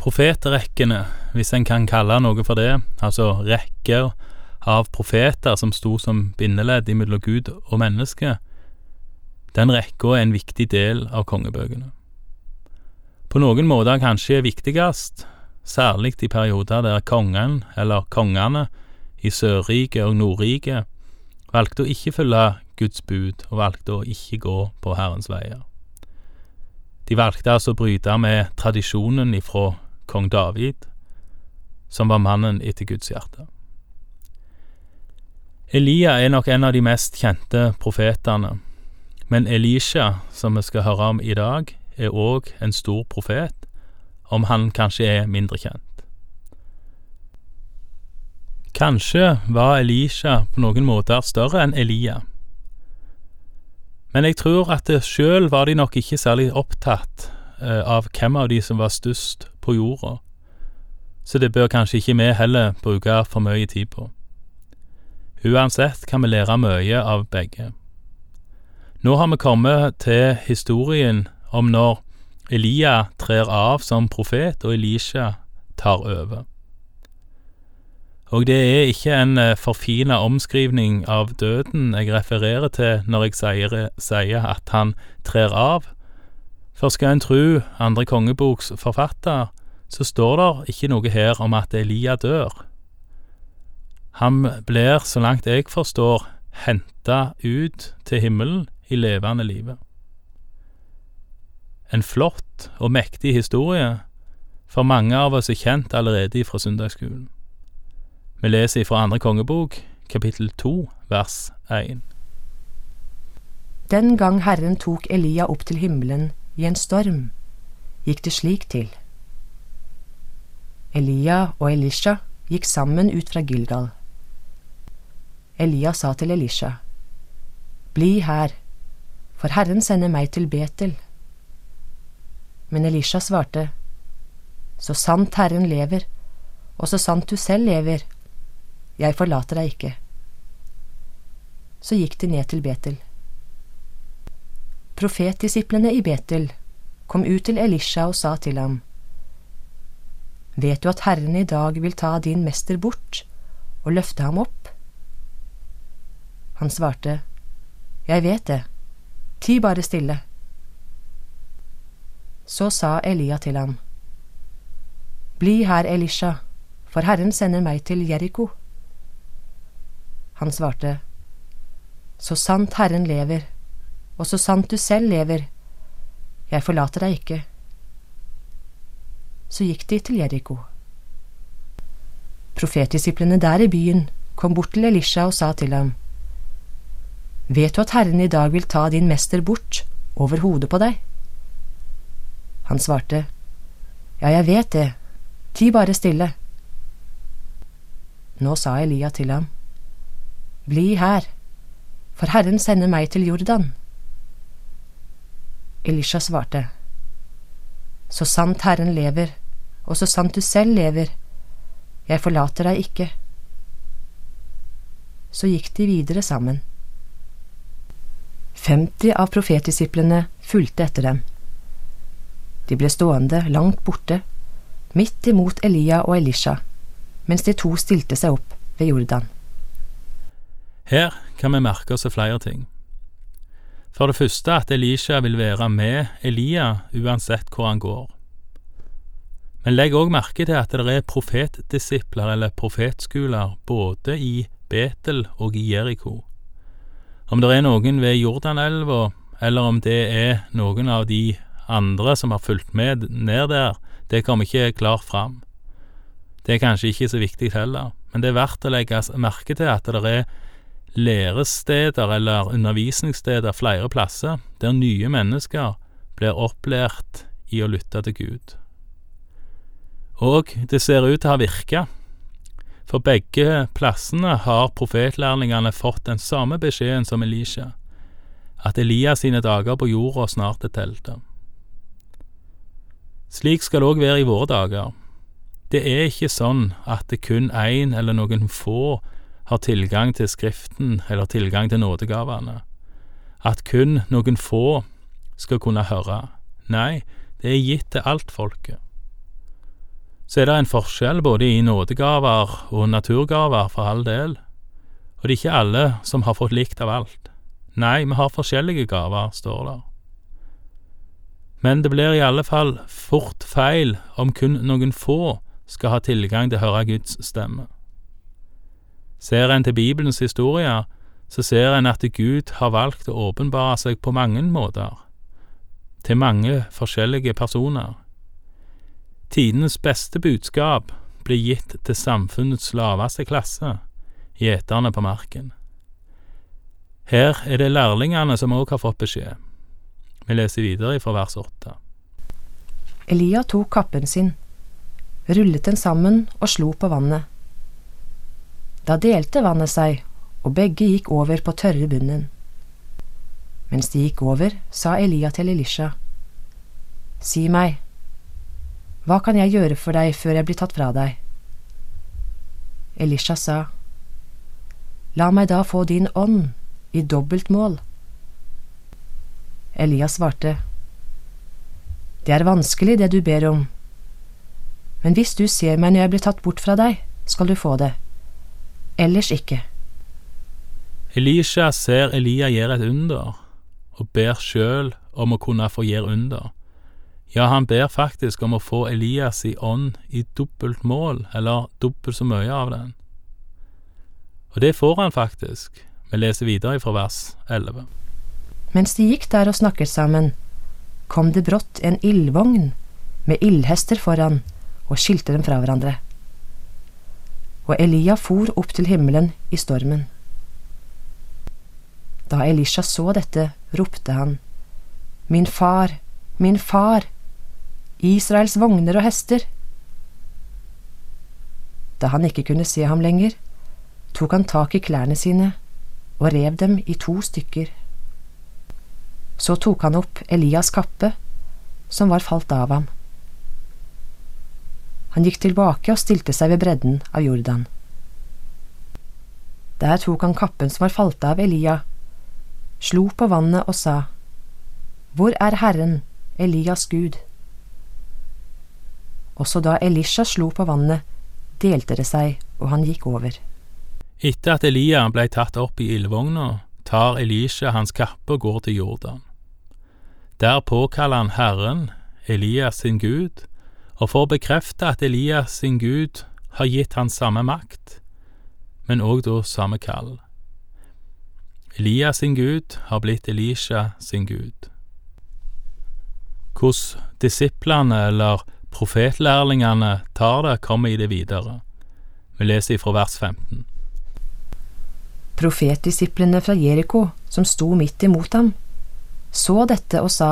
Profetrekkene, hvis en kan kalle noe for det, altså rekker av profeter som sto som bindeledd mellom Gud og menneske, den rekka er en viktig del av kongebøkene. På noen måter kanskje viktigst, særlig i perioder der kongen, eller kongene, i Sørriket og Nordriket valgte å ikke følge Guds bud og valgte å ikke gå på Herrens veier. De valgte altså å bryte med tradisjonen ifra kong David, som var mannen etter Guds hjerte. Elia er nok en av de mest kjente profetene, men Elisha, som vi skal høre om i dag, er òg en stor profet, om han kanskje er mindre kjent. Kanskje var Elisha på noen måter større enn Elia. Men jeg tror at sjøl var de nok ikke særlig opptatt eh, av hvem av de som var størst jorda, så det bør kanskje ikke vi heller bruke for mye tid på. Uansett kan vi lære mye av begge. Nå har vi kommet til historien om når Elia trer av som profet og Elisha tar over. Og det er ikke en eh, forfina omskrivning av døden jeg refererer til når jeg sier, sier at han trer av, for skal en tru andre kongeboks forfatter, så står det ikke noe her om at Elia dør. Han blir, så langt jeg forstår, henta ut til himmelen i levende livet. En flott og mektig historie, for mange av oss er kjent allerede fra søndagsskolen. Vi leser ifra andre kongebok, kapittel to, vers én. Den gang Herren tok Elia opp til himmelen i en storm, gikk det slik til. Elia og Elisha gikk sammen ut fra Gilgal. Elia sa til Elisha, Bli her, for Herren sender meg til Betel. Men Elisha svarte, Så sant Herren lever, og så sant du selv lever, jeg forlater deg ikke. Så gikk de ned til Betel. Profetdisiplene i Betel kom ut til Elisha og sa til ham, Vet du at Herren i dag vil ta din mester bort og løfte ham opp? Han svarte, Jeg vet det, ti bare stille. Så sa Elia til ham, Bli her, Elisha, for Herren sender meg til Jeriko. Han svarte, Så sant Herren lever, og så sant du selv lever, jeg forlater deg ikke. Så gikk de til Jeriko. Profetdisiplene der i byen kom bort til Elisha og sa til ham, Vet du at Herren i dag vil ta din mester bort, over hodet på deg? Han svarte, Ja, jeg vet det, ti bare stille. Nå sa Elia til ham, bli her, for Herren sender meg til Jordan. Elisha svarte, Så sant Herren lever, og så sant du selv lever, jeg forlater deg ikke. Så gikk de videre sammen. 50 av profetdisiplene fulgte etter dem. De ble stående langt borte, midt imot Elia og Elisha, mens de to stilte seg opp ved Jordan. Her kan vi merke oss flere ting. For det første at Elisha vil være med Elia uansett hvor han går. Men legg òg merke til at det er profetdisipler eller profetskoler både i Betel og i Jeriko. Om det er noen ved Jordanelva, eller om det er noen av de andre som har fulgt med ned der, det kommer ikke klart fram. Det er kanskje ikke så viktig heller, men det er verdt å legge merke til at det er læresteder eller undervisningssteder flere plasser der nye mennesker blir opplært i å lytte til Gud. Og det ser ut til å ha virka. For begge plassene har profetlærlingene fått den samme beskjeden som Elisha, at Elias sine dager på jorda snart er telte. Slik skal det òg være i våre dager. Det er ikke sånn at det kun én eller noen få har tilgang til Skriften eller tilgang til nådegavene. At kun noen få skal kunne høre. Nei, det er gitt til alt folket. Så er det en forskjell både i nådegaver og naturgaver, for all del, og det er ikke alle som har fått likt av alt. Nei, vi har forskjellige gaver, står det. Men det blir i alle fall fort feil om kun noen få skal ha tilgang til å høre Guds stemme. Ser en til Bibelens historie, så ser en at Gud har valgt å åpenbare seg på mange måter, til mange forskjellige personer. Tidenes beste budskap blir gitt til samfunnets laveste klasse, gjeterne på marken. Her er det lærlingene som òg har fått beskjed. Vi leser videre fra vers åtte. Elia tok kappen sin, rullet den sammen og slo på vannet. Da delte vannet seg, og begge gikk over på tørre bunnen. Mens de gikk over, sa Elia til Elisha, Si meg, hva kan jeg gjøre for deg før jeg blir tatt fra deg? Elisha sa, La meg da få din ånd i dobbelt mål. Elias svarte, Det er vanskelig det du ber om, men hvis du ser meg når jeg blir tatt bort fra deg, skal du få det, ellers ikke. Elisha ser Elia gjøre et under, og ber sjøl om å kunne få gjøre under. Ja, han ber faktisk om å få Elias i ånd i dobbelt mål, eller dobbelt så mye av den. Og det får han faktisk. Vi leser videre fra vers 11. Mens de gikk der og snakket sammen, kom det brått en ildvogn med ildhester foran og skilte dem fra hverandre. Og Elia for opp til himmelen i stormen. Da Elisha så dette, ropte han, Min far, min far, Israels vogner og hester. Da han ikke kunne se ham lenger, tok han tak i klærne sine og rev dem i to stykker. Så tok han opp Elias' kappe, som var falt av ham. Han gikk tilbake og stilte seg ved bredden av Jordan. Der tok han kappen som var falt av Elia, slo på vannet og sa, Hvor er Herren, Elias Gud? Også da Elisha slo på vannet, delte det seg, og han gikk over. Etter at Elia blei tatt opp i ildvogna, tar Elisha hans kappe og går til Jordan. Der påkaller han Herren, Elias sin Gud, og får bekrefte at Elias sin Gud har gitt han samme makt, men òg da samme kall. Elias sin Gud har blitt Elisha sin Gud. Hvordan disiplene eller profetlærlingene tar det, kommer i det videre. Vi leser ifra vers 15. Profetdisiplene fra Jeriko, som sto midt imot ham, så dette og sa,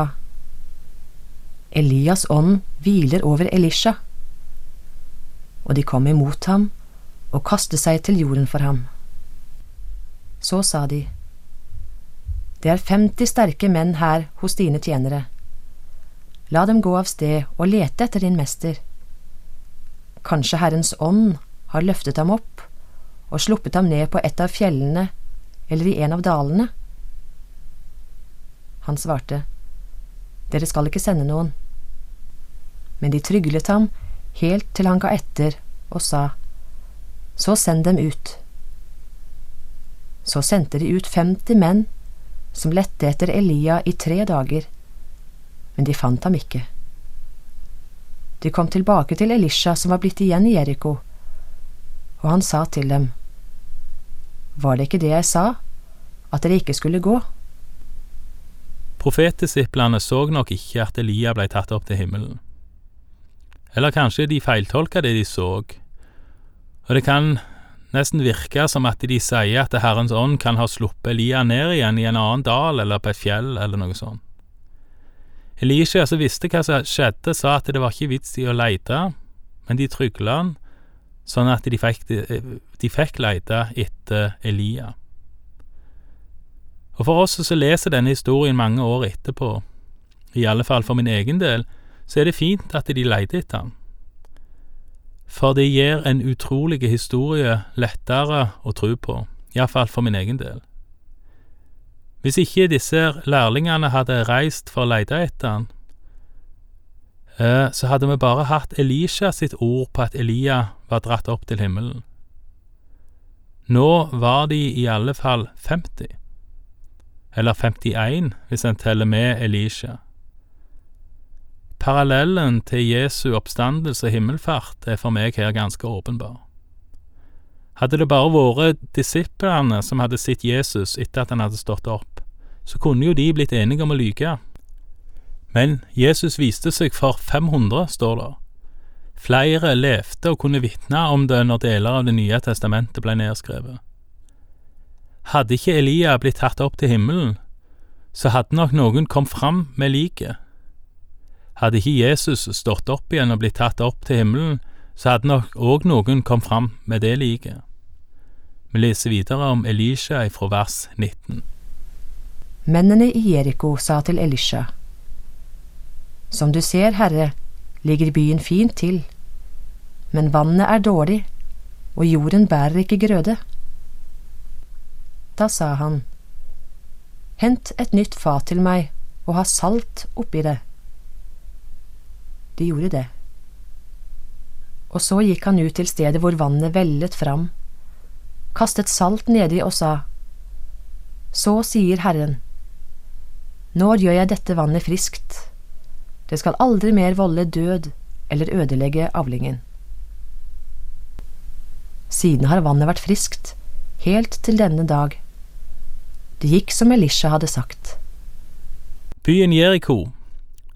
Elias ånd hviler over Elisha. Og de kom imot ham og kastet seg til jorden for ham. Så sa de, Det er femti sterke menn her hos dine tjenere. La dem gå av sted og lete etter din mester. Kanskje Herrens ånd har løftet ham opp og sluppet ham ned på et av fjellene eller i en av dalene? Han svarte, Dere skal ikke sende noen. Men de tryglet ham helt til han ga etter og sa, Så send dem ut. Så sendte de ut femti menn som lette etter Elia i tre dager men de fant ham ikke. De kom tilbake til Elisha som var blitt igjen i Jeriko, og han sa til dem, Var det ikke det jeg sa, at dere ikke skulle gå? Profetdisiplene så nok ikke at Elia blei tatt opp til himmelen. Eller kanskje de feiltolka det de så, og det kan nesten virke som at de sier at Herrens ånd kan ha sluppet Elia ned igjen i en annen dal eller på et fjell eller noe sånt. Elisha, som visste hva som skjedde, sa at det var ikke vits i å leite, men de trygla han, sånn at de fikk, de fikk leite etter Elia. Og For oss som leser denne historien mange år etterpå, i alle fall for min egen del, så er det fint at de leter etter han. For det gir en utrolig historie lettere å tro på, iallfall for min egen del. Hvis ikke disse lærlingene hadde reist for å lete etter han, eh, så hadde vi bare hatt Elisha sitt ord på at Elia var dratt opp til himmelen. Nå var de i alle fall 50, eller 51 hvis en teller med Elisha. Parallellen til Jesu oppstandelse og himmelfart er for meg her ganske åpenbar. Hadde det bare vært disiplene som hadde sett Jesus etter at han hadde stått opp, så kunne jo de blitt enige om å lyge. Men Jesus viste seg for 500, står det. Flere levde og kunne vitne om det når deler av Det nye testamentet ble nedskrevet. Hadde ikke Elia blitt tatt opp til himmelen, så hadde nok noen kommet fram med liket. Hadde ikke Jesus stått opp igjen og blitt tatt opp til himmelen, så hadde nok òg noen kommet fram med det liket. Vi leser videre om Elisha fra vers 19. Mennene i Jeriko sa til Elisha, Som du ser, Herre, ligger byen fint til, men vannet er dårlig, og jorden bærer ikke grøde. Da sa han, Hent et nytt fat til meg og ha salt oppi det. De gjorde det. Og så gikk han ut til stedet hvor vannet vellet fram, kastet salt nedi og sa, Så sier Herren, Nå gjør jeg dette vannet friskt, det skal aldri mer volde død eller ødelegge avlingen. Siden har vannet vært friskt, helt til denne dag. Det gikk som Elisha hadde sagt. Byen Jeriko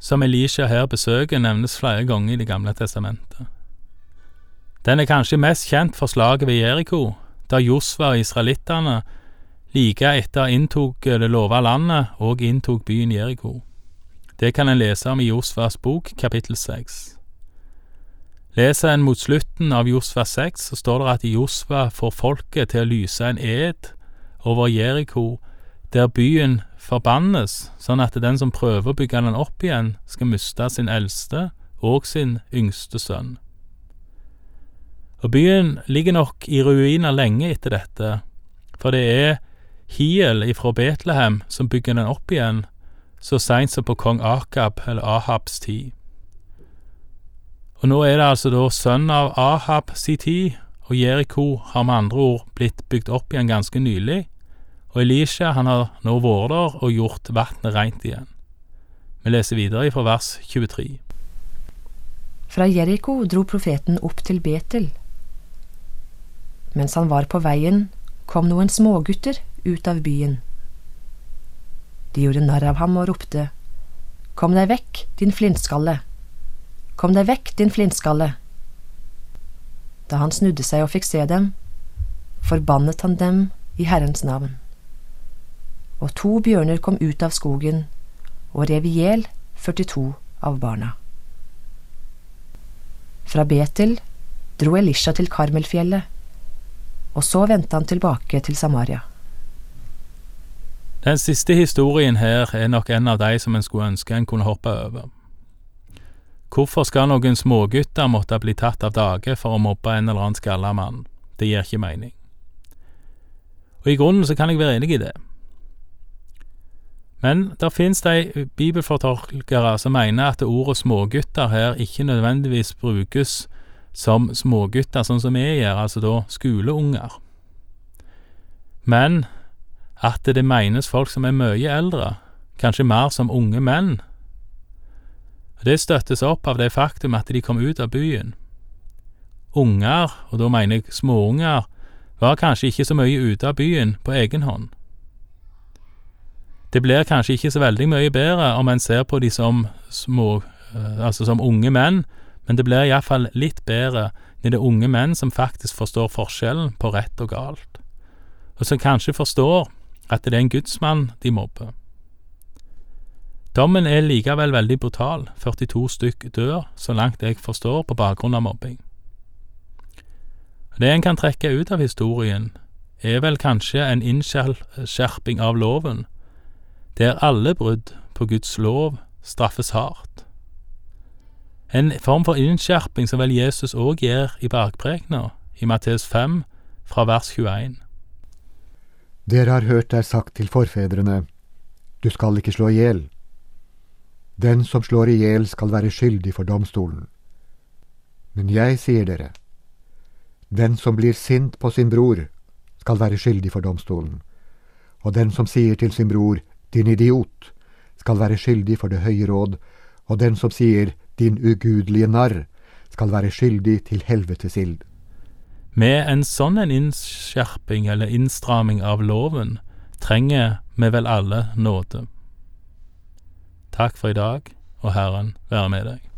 som Elisha her besøker, nevnes flere ganger i Det gamle testamentet. Den er kanskje mest kjent for slaget ved Jeriko, da Josva og israelittene like etter inntok det lova landet og inntok byen Jeriko. Det kan en lese om i Josvas bok, kapittel seks. Leser en mot slutten av Josva seks, så står det at Josva får folket til å lyse en ed over Jeriko, der byen forbannes, sånn at den som prøver å bygge den opp igjen, skal miste sin eldste og sin yngste sønn. Og byen ligger nok i ruiner lenge etter dette, for det er Hiel ifra Betlehem som bygger den opp igjen, så seint som på kong Akab eller Ahabs tid. Og nå er det altså da sønnen av Ahab si tid, og Jeriko har med andre ord blitt bygd opp igjen ganske nylig, og Elisha han har nå vært der og gjort vannet rent igjen. Vi leser videre fra vers 23. Fra Jeriko dro profeten opp til Betel. Mens han var på veien, kom noen smågutter ut av byen. De gjorde narr av ham og ropte, Kom deg vekk, din flintskalle! Kom deg vekk, din flintskalle! Da han snudde seg og fikk se dem, forbannet han dem i Herrens navn og to bjørner kom ut av skogen og rev i hjel 42 av barna. Fra Betel dro Elisha til Karmelfjellet, og så vendte han tilbake til Samaria. Den siste historien her er nok en av de som en skulle ønske en kunne hoppe over. Hvorfor skal noen smågutter måtte bli tatt av dage for å mobbe en eller annen skalla mann? Det gir ikke mening. Og i grunnen så kan jeg være enig i det. Men det finnes de bibelfortolkere som mener at ordet smågutter her ikke nødvendigvis brukes som smågutter, sånn som vi gjør, altså da skoleunger. Men at det menes folk som er mye eldre, kanskje mer som unge menn. Det støttes opp av det faktum at de kom ut av byen. Unger, og da mener jeg småunger, var kanskje ikke så mye ute av byen på egen hånd. Det blir kanskje ikke så veldig mye bedre om en ser på de som små, eh, altså som unge menn, men det blir iallfall litt bedre når det er unge menn som faktisk forstår forskjellen på rett og galt, og som kanskje forstår at det er en gudsmann de mobber. Dommen er likevel veldig brutal, 42 stykk dør, så langt jeg forstår, på bakgrunn av mobbing. Det en kan trekke ut av historien, er vel kanskje en innskjerping av loven, der alle brudd på Guds lov straffes hardt. En form for innskjerping som vel Jesus òg gjør i bergprekena, i Matteus 5, fra vers 21. Dere har hørt det er sagt til forfedrene, du skal ikke slå i hjel. Den som slår i hjel skal være skyldig for domstolen. Men jeg sier dere, den som blir sint på sin bror, skal være skyldig for domstolen, og den som sier til sin bror, din idiot, skal være skyldig for det høye råd, og den som sier din ugudelige narr, skal være skyldig til helvetes ild. Med en sånn en innskjerping eller innstramming av loven trenger vi vel alle nåde. Takk for i dag, og Herren være med deg.